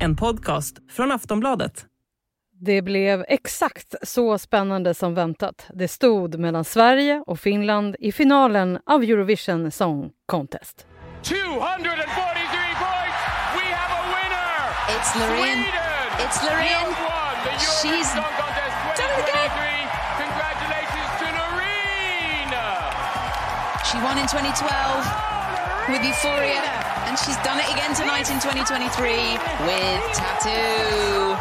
En podcast från Aftonbladet. Det blev exakt så spännande som väntat. Det stod mellan Sverige och Finland i finalen av Eurovision Song Contest. 243 points. We have a winner. It's Loreen. It's Loreen. She's done it again. 2023. Congratulations to Loreen. She won in 2012 with Euphoria, and she's done it again tonight in 2023 with Tattoo.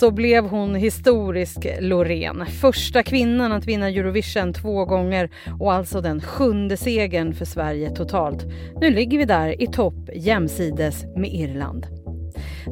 Så blev hon historisk Loreen. Första kvinnan att vinna Eurovision två gånger och alltså den sjunde segern för Sverige totalt. Nu ligger vi där i topp jämsides med Irland.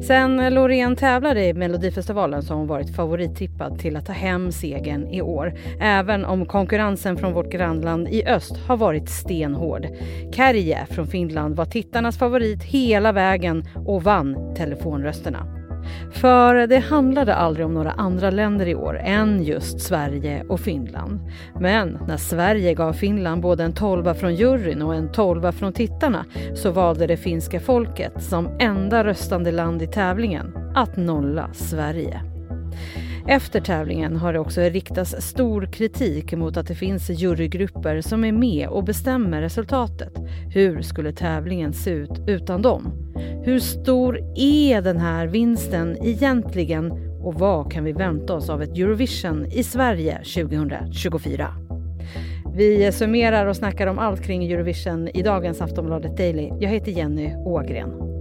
Sen Loreen tävlade i Melodifestivalen så har hon varit favorittippad till att ta hem segern i år. Även om konkurrensen från vårt grannland i öst har varit stenhård. Kärje från Finland var tittarnas favorit hela vägen och vann telefonrösterna. För det handlade aldrig om några andra länder i år än just Sverige och Finland. Men när Sverige gav Finland både en tolva från juryn och en tolva från tittarna så valde det finska folket som enda röstande land i tävlingen att nolla Sverige. Efter tävlingen har det också riktats stor kritik mot att det finns jurygrupper som är med och bestämmer resultatet. Hur skulle tävlingen se ut utan dem? Hur stor är den här vinsten egentligen och vad kan vi vänta oss av ett Eurovision i Sverige 2024? Vi summerar och snackar om allt kring Eurovision i dagens Aftonbladet Daily. Jag heter Jenny Ågren.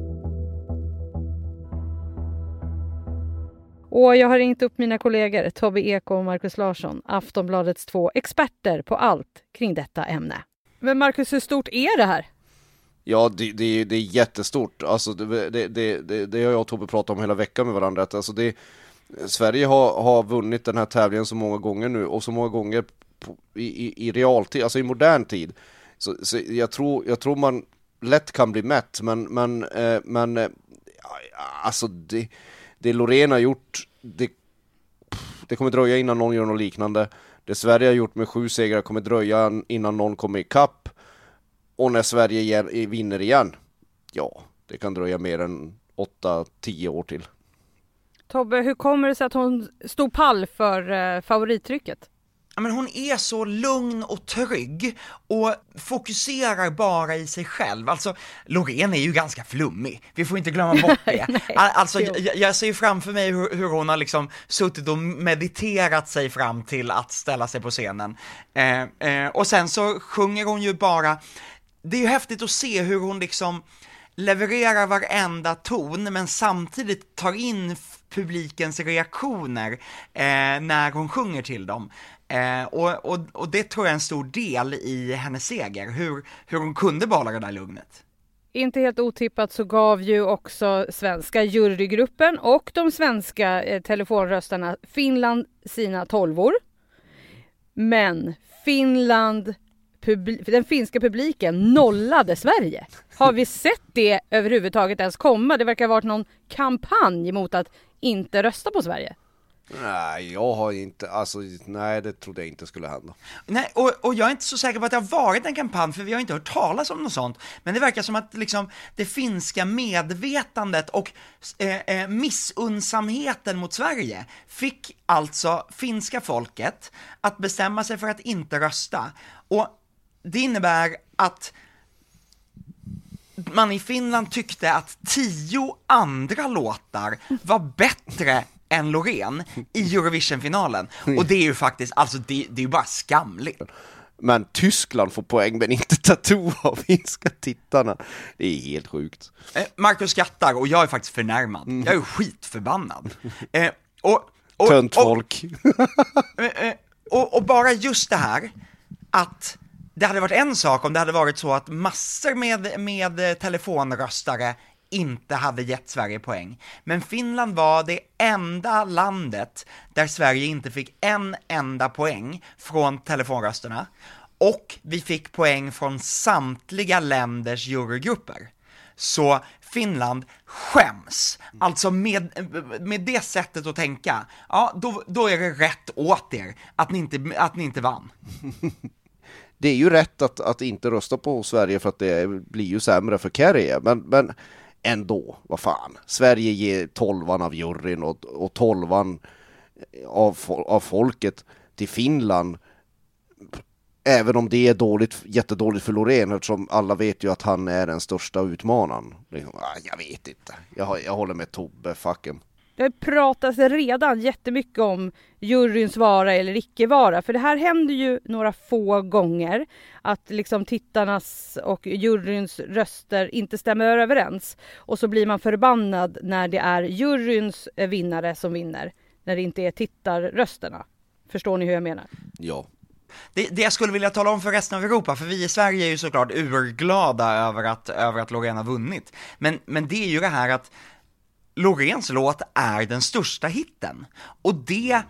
Och jag har ringt upp mina kollegor Tobbe Eko och Markus Larsson, Aftonbladets två experter på allt kring detta ämne. Men Markus, hur stort är det här? Ja, det, det, det är jättestort. Alltså, det, det, det, det har jag och Tobbe pratat om hela veckan med varandra. Alltså, det, Sverige har, har vunnit den här tävlingen så många gånger nu och så många gånger på, i, i, i realtid, alltså i modern tid. Så, så jag, tror, jag tror man lätt kan bli mätt, men, men, eh, men eh, alltså det, det Loreen har gjort, det, det kommer dröja innan någon gör något liknande. Det Sverige har gjort med sju segrar kommer dröja innan någon kommer ikapp. Och när Sverige igen, vinner igen, ja, det kan dröja mer än 8-10 år till. Tobbe, hur kommer det sig att hon stod pall för eh, favorittrycket? Men hon är så lugn och trygg och fokuserar bara i sig själv. Alltså, Loreen är ju ganska flummig, vi får inte glömma bort det. Nej, alltså, jag, jag ser framför mig hur, hur hon har liksom suttit och mediterat sig fram till att ställa sig på scenen. Eh, eh, och sen så sjunger hon ju bara, det är ju häftigt att se hur hon liksom levererar varenda ton, men samtidigt tar in publikens reaktioner eh, när hon sjunger till dem. Eh, och, och, och det tror jag är en stor del i hennes seger, hur, hur hon kunde behålla det där lugnet. Inte helt otippat så gav ju också svenska jurygruppen och de svenska eh, telefonröstarna Finland sina tolvor. Men Finland, den finska publiken nollade Sverige. Har vi sett det överhuvudtaget ens komma? Det verkar ha varit någon kampanj mot att inte rösta på Sverige. Nej, jag har inte, alltså nej det trodde jag inte skulle hända. Nej, och, och jag är inte så säker på att det har varit en kampanj, för vi har inte hört talas om något sånt. Men det verkar som att liksom det finska medvetandet och eh, eh, missunnsamheten mot Sverige fick alltså finska folket att bestämma sig för att inte rösta. Och det innebär att man i Finland tyckte att tio andra låtar var bättre än Loreen i Eurovision-finalen. Och det är ju faktiskt, alltså det, det är ju bara skamligt. Men Tyskland får poäng men inte Tattoo av finska tittarna. Det är helt sjukt. Eh, Marcus skrattar och jag är faktiskt förnärmad. Jag är skitförbannad. Eh, och, och, Tönt och, folk. eh, eh, och, och bara just det här, att det hade varit en sak om det hade varit så att massor med, med telefonröstare inte hade gett Sverige poäng. Men Finland var det enda landet där Sverige inte fick en enda poäng från telefonrösterna. Och vi fick poäng från samtliga länders jurygrupper. Så Finland skäms. Alltså med, med det sättet att tänka, ja då, då är det rätt åt er att ni inte, att ni inte vann. det är ju rätt att, att inte rösta på Sverige för att det blir ju sämre för Kerry. Men, men ändå, vad fan. Sverige ger tolvan av juryn och, och tolvan eh, av, av folket till Finland. Även om det är dåligt, jättedåligt för Loreen eftersom alla vet ju att han är den största utmanaren. Liksom, ah, jag vet inte. Jag, jag håller med Tobbe, fucken. Det pratas redan jättemycket om juryns vara eller icke vara, för det här händer ju några få gånger att liksom tittarnas och juryns röster inte stämmer överens och så blir man förbannad när det är juryns eh, vinnare som vinner, när det inte är tittarrösterna. Förstår ni hur jag menar? Ja. Det, det jag skulle vilja tala om för resten av Europa, för vi i Sverige är ju såklart urglada över att, över att Loreen har vunnit. Men, men det är ju det här att Loreens låt är den största hitten. Och det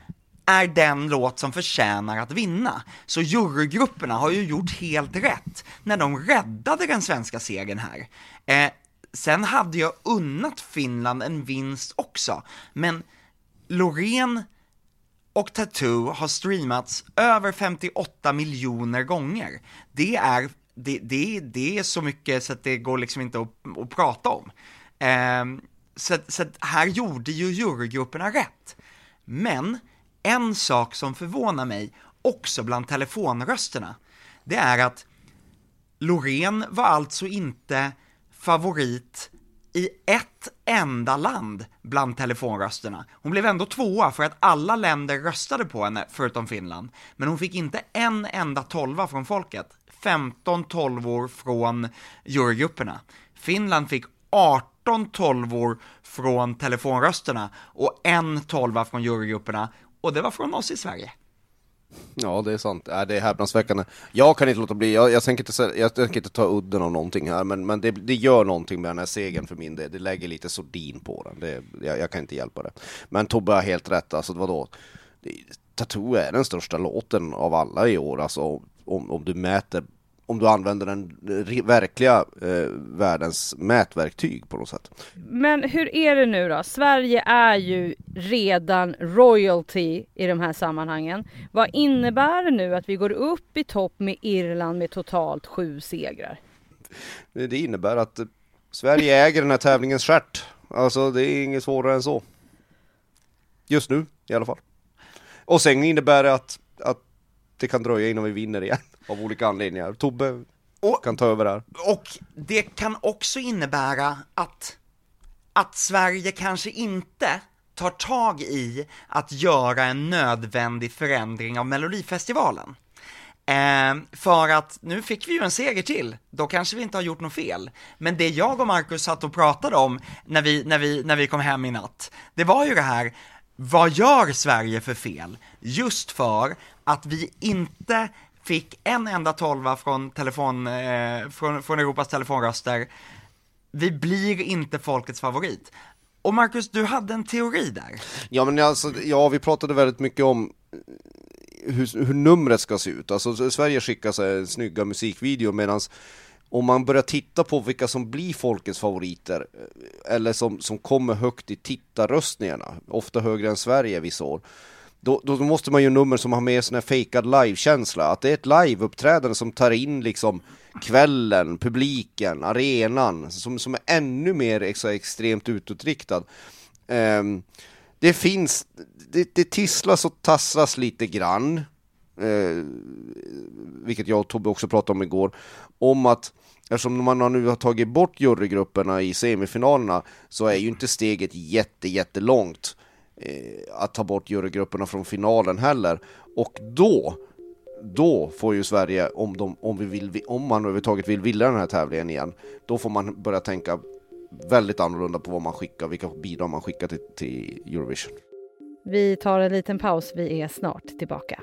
är den låt som förtjänar att vinna. Så jurygrupperna har ju gjort helt rätt när de räddade den svenska segern här. Eh, sen hade jag unnat Finland en vinst också, men Loreen och Tattoo har streamats över 58 miljoner gånger. Det är, det, det, det är så mycket så att det går liksom inte att, att prata om. Eh, så, så här gjorde ju jurygrupperna rätt. Men en sak som förvånar mig också bland telefonrösterna, det är att Loreen var alltså inte favorit i ett enda land bland telefonrösterna. Hon blev ändå tvåa för att alla länder röstade på henne, förutom Finland. Men hon fick inte en enda tolva från folket. 15 tolvor från jurygrupperna. Finland fick 18 18 tolvor från telefonrösterna och en tolva från jurygrupperna och det var från oss i Sverige. Ja, det är sant. Äh, det är häpnadsväckande. Jag kan inte låta bli, jag, jag, tänker, inte, jag tänker inte ta udden av någonting här, men, men det, det gör någonting med den här segern för min del. Det lägger lite sordin på den. Det, jag, jag, kan inte hjälpa det. Men Tobbe har helt rätt, alltså vadå? Tattoo är den största låten av alla i år, alltså om, om du mäter om du använder den verkliga eh, världens mätverktyg på något sätt. Men hur är det nu då? Sverige är ju redan royalty i de här sammanhangen. Vad innebär det nu att vi går upp i topp med Irland med totalt sju segrar? Det innebär att Sverige äger den här tävlingens stjärt. Alltså det är inget svårare än så. Just nu i alla fall. Och sen innebär det att, att det kan dröja innan vi vinner igen av olika anledningar. Tobbe och, kan ta över här. Och det kan också innebära att, att Sverige kanske inte tar tag i att göra en nödvändig förändring av Melodifestivalen. Eh, för att nu fick vi ju en seger till, då kanske vi inte har gjort något fel. Men det jag och Marcus satt och pratade om när vi, när vi, när vi kom hem i natt, det var ju det här, vad gör Sverige för fel? Just för att vi inte fick en enda tolva från, telefon, eh, från, från Europas telefonröster. Vi blir inte folkets favorit. Och Marcus, du hade en teori där. Ja men alltså, ja vi pratade väldigt mycket om eh, hur, hur numret ska se ut. Alltså Sverige skickar sig snygga musikvideor medan om man börjar titta på vilka som blir folkets favoriter eh, eller som, som kommer högt i tittarröstningarna, ofta högre än Sverige vissa år, då, då, måste man ju nummer som har med sån här fejkad livekänsla, att det är ett liveuppträdande som tar in liksom kvällen, publiken, arenan, som, som är ännu mer så extremt utåtriktad. Um, det finns, det, det tisslas och tasslas lite grann, uh, vilket jag och Tobbe också pratade om igår, om att Eftersom man nu har tagit bort jurygrupperna i semifinalerna så är ju inte steget jätte, jättelångt Eh, Eh, att ta bort jurygrupperna från finalen heller. Och då, då får ju Sverige, om, de, om, vi vill, om man överhuvudtaget vill vilja den här tävlingen igen, då får man börja tänka väldigt annorlunda på vad man skickar, vilka bidrag man skickar till, till Eurovision. Vi tar en liten paus, vi är snart tillbaka.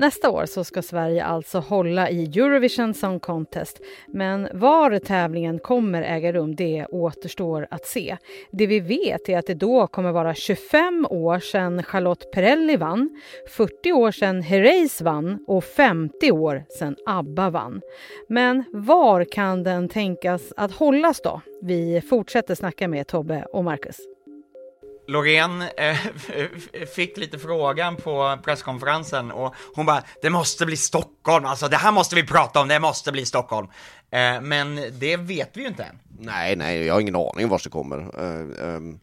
Nästa år så ska Sverige alltså hålla i Eurovision Song Contest. Men var tävlingen kommer äga rum, det återstår att se. Det vi vet är att det då kommer vara 25 år sedan Charlotte Perrelli vann, 40 år sedan Herreys vann och 50 år sedan ABBA vann. Men var kan den tänkas att hållas då? Vi fortsätter snacka med Tobbe och Marcus. Loreen eh, fick lite frågan på presskonferensen och hon bara, det måste bli Stockholm, alltså det här måste vi prata om, det måste bli Stockholm. Eh, men det vet vi ju inte än. Nej, nej, jag har ingen aning vart det kommer. Eh, ehm,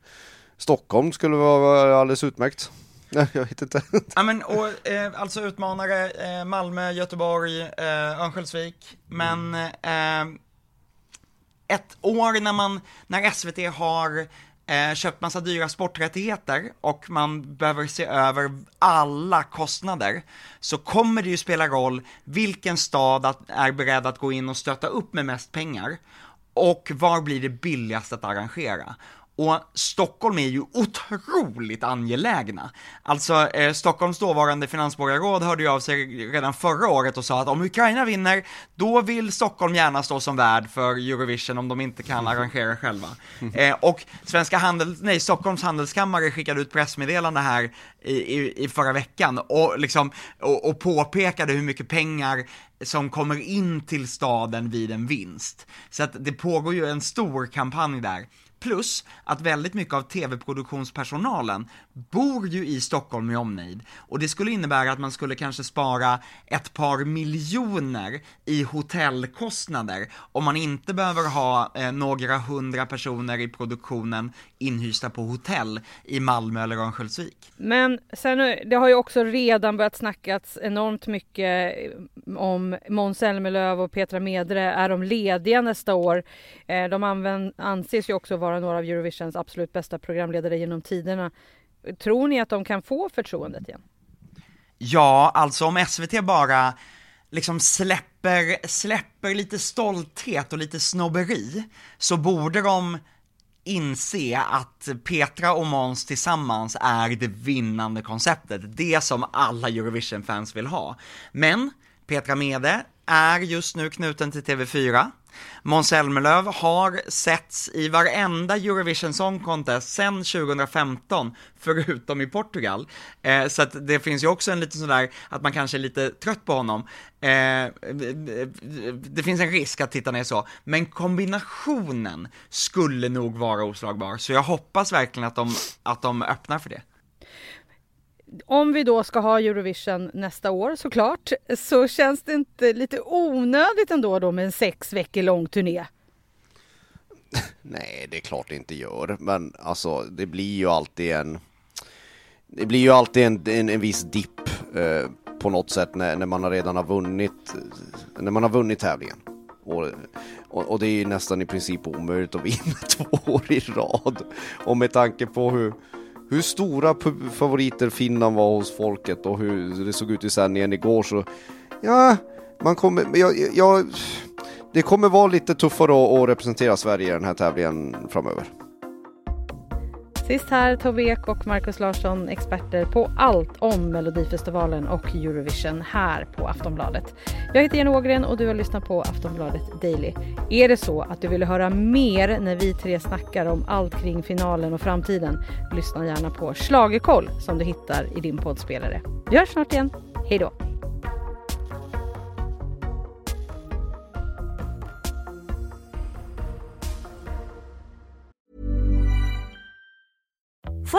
Stockholm skulle vara alldeles utmärkt. Nej, jag vet inte. Ja men och eh, alltså utmanare, eh, Malmö, Göteborg, eh, Örnsköldsvik, men eh, ett år när man, när SVT har eh, köpt massa dyra sporträttigheter och man behöver se över alla kostnader, så kommer det ju spela roll vilken stad att, är beredd att gå in och stötta upp med mest pengar och var blir det billigast att arrangera. Och Stockholm är ju otroligt angelägna. Alltså, eh, Stockholms dåvarande finansborgarråd hörde ju av sig redan förra året och sa att om Ukraina vinner, då vill Stockholm gärna stå som värd för Eurovision om de inte kan arrangera själva. Eh, och Svenska handel, nej, Stockholms handelskammare skickade ut pressmeddelande här i, i, i förra veckan och liksom, och, och påpekade hur mycket pengar som kommer in till staden vid en vinst. Så att det pågår ju en stor kampanj där. Plus att väldigt mycket av tv-produktionspersonalen bor ju i Stockholm med omnejd. Och det skulle innebära att man skulle kanske spara ett par miljoner i hotellkostnader om man inte behöver ha eh, några hundra personer i produktionen inhysta på hotell i Malmö eller Örnsköldsvik. Men sen, eh, det har ju också redan börjat snackas enormt mycket eh, om Måns Zelmerlöw och Petra Medre. Är de lediga nästa år? Eh, de använd, anses ju också vara några av Eurovisions absolut bästa programledare genom tiderna. Tror ni att de kan få förtroendet igen? Ja, alltså om SVT bara liksom släpper, släpper lite stolthet och lite snobberi, så borde de inse att Petra och Måns tillsammans är det vinnande konceptet, det som alla Eurovision-fans vill ha. Men Petra Mede är just nu knuten till TV4. Måns Zelmerlöw har setts i varenda Eurovision Song Contest sedan 2015, förutom i Portugal. Eh, så att det finns ju också en liten sådär, att man kanske är lite trött på honom. Eh, det finns en risk att tittarna är så, men kombinationen skulle nog vara oslagbar, så jag hoppas verkligen att de, att de öppnar för det. Om vi då ska ha Eurovision nästa år såklart, så känns det inte lite onödigt ändå då med en sex veckor lång turné? Nej, det är klart det inte gör, men alltså det blir ju alltid en det blir ju alltid en, en, en viss dipp eh, på något sätt när, när man redan har vunnit när man har vunnit tävlingen. Och, och, och det är ju nästan i princip omöjligt att vinna två år i rad. Och med tanke på hur, hur stora favoriter Finland var hos folket och hur det såg ut i sändningen igår så ja, man kommer, ja, ja, det kommer vara lite tuffare att, att representera Sverige i den här tävlingen framöver. Sist här Tobbe Ek och Markus Larsson, experter på allt om Melodifestivalen och Eurovision här på Aftonbladet. Jag heter Jenny Ågren och du har lyssnat på Aftonbladet Daily. Är det så att du vill höra mer när vi tre snackar om allt kring finalen och framtiden? Lyssna gärna på Schlagerkoll som du hittar i din poddspelare. Vi hörs snart igen. Hej då!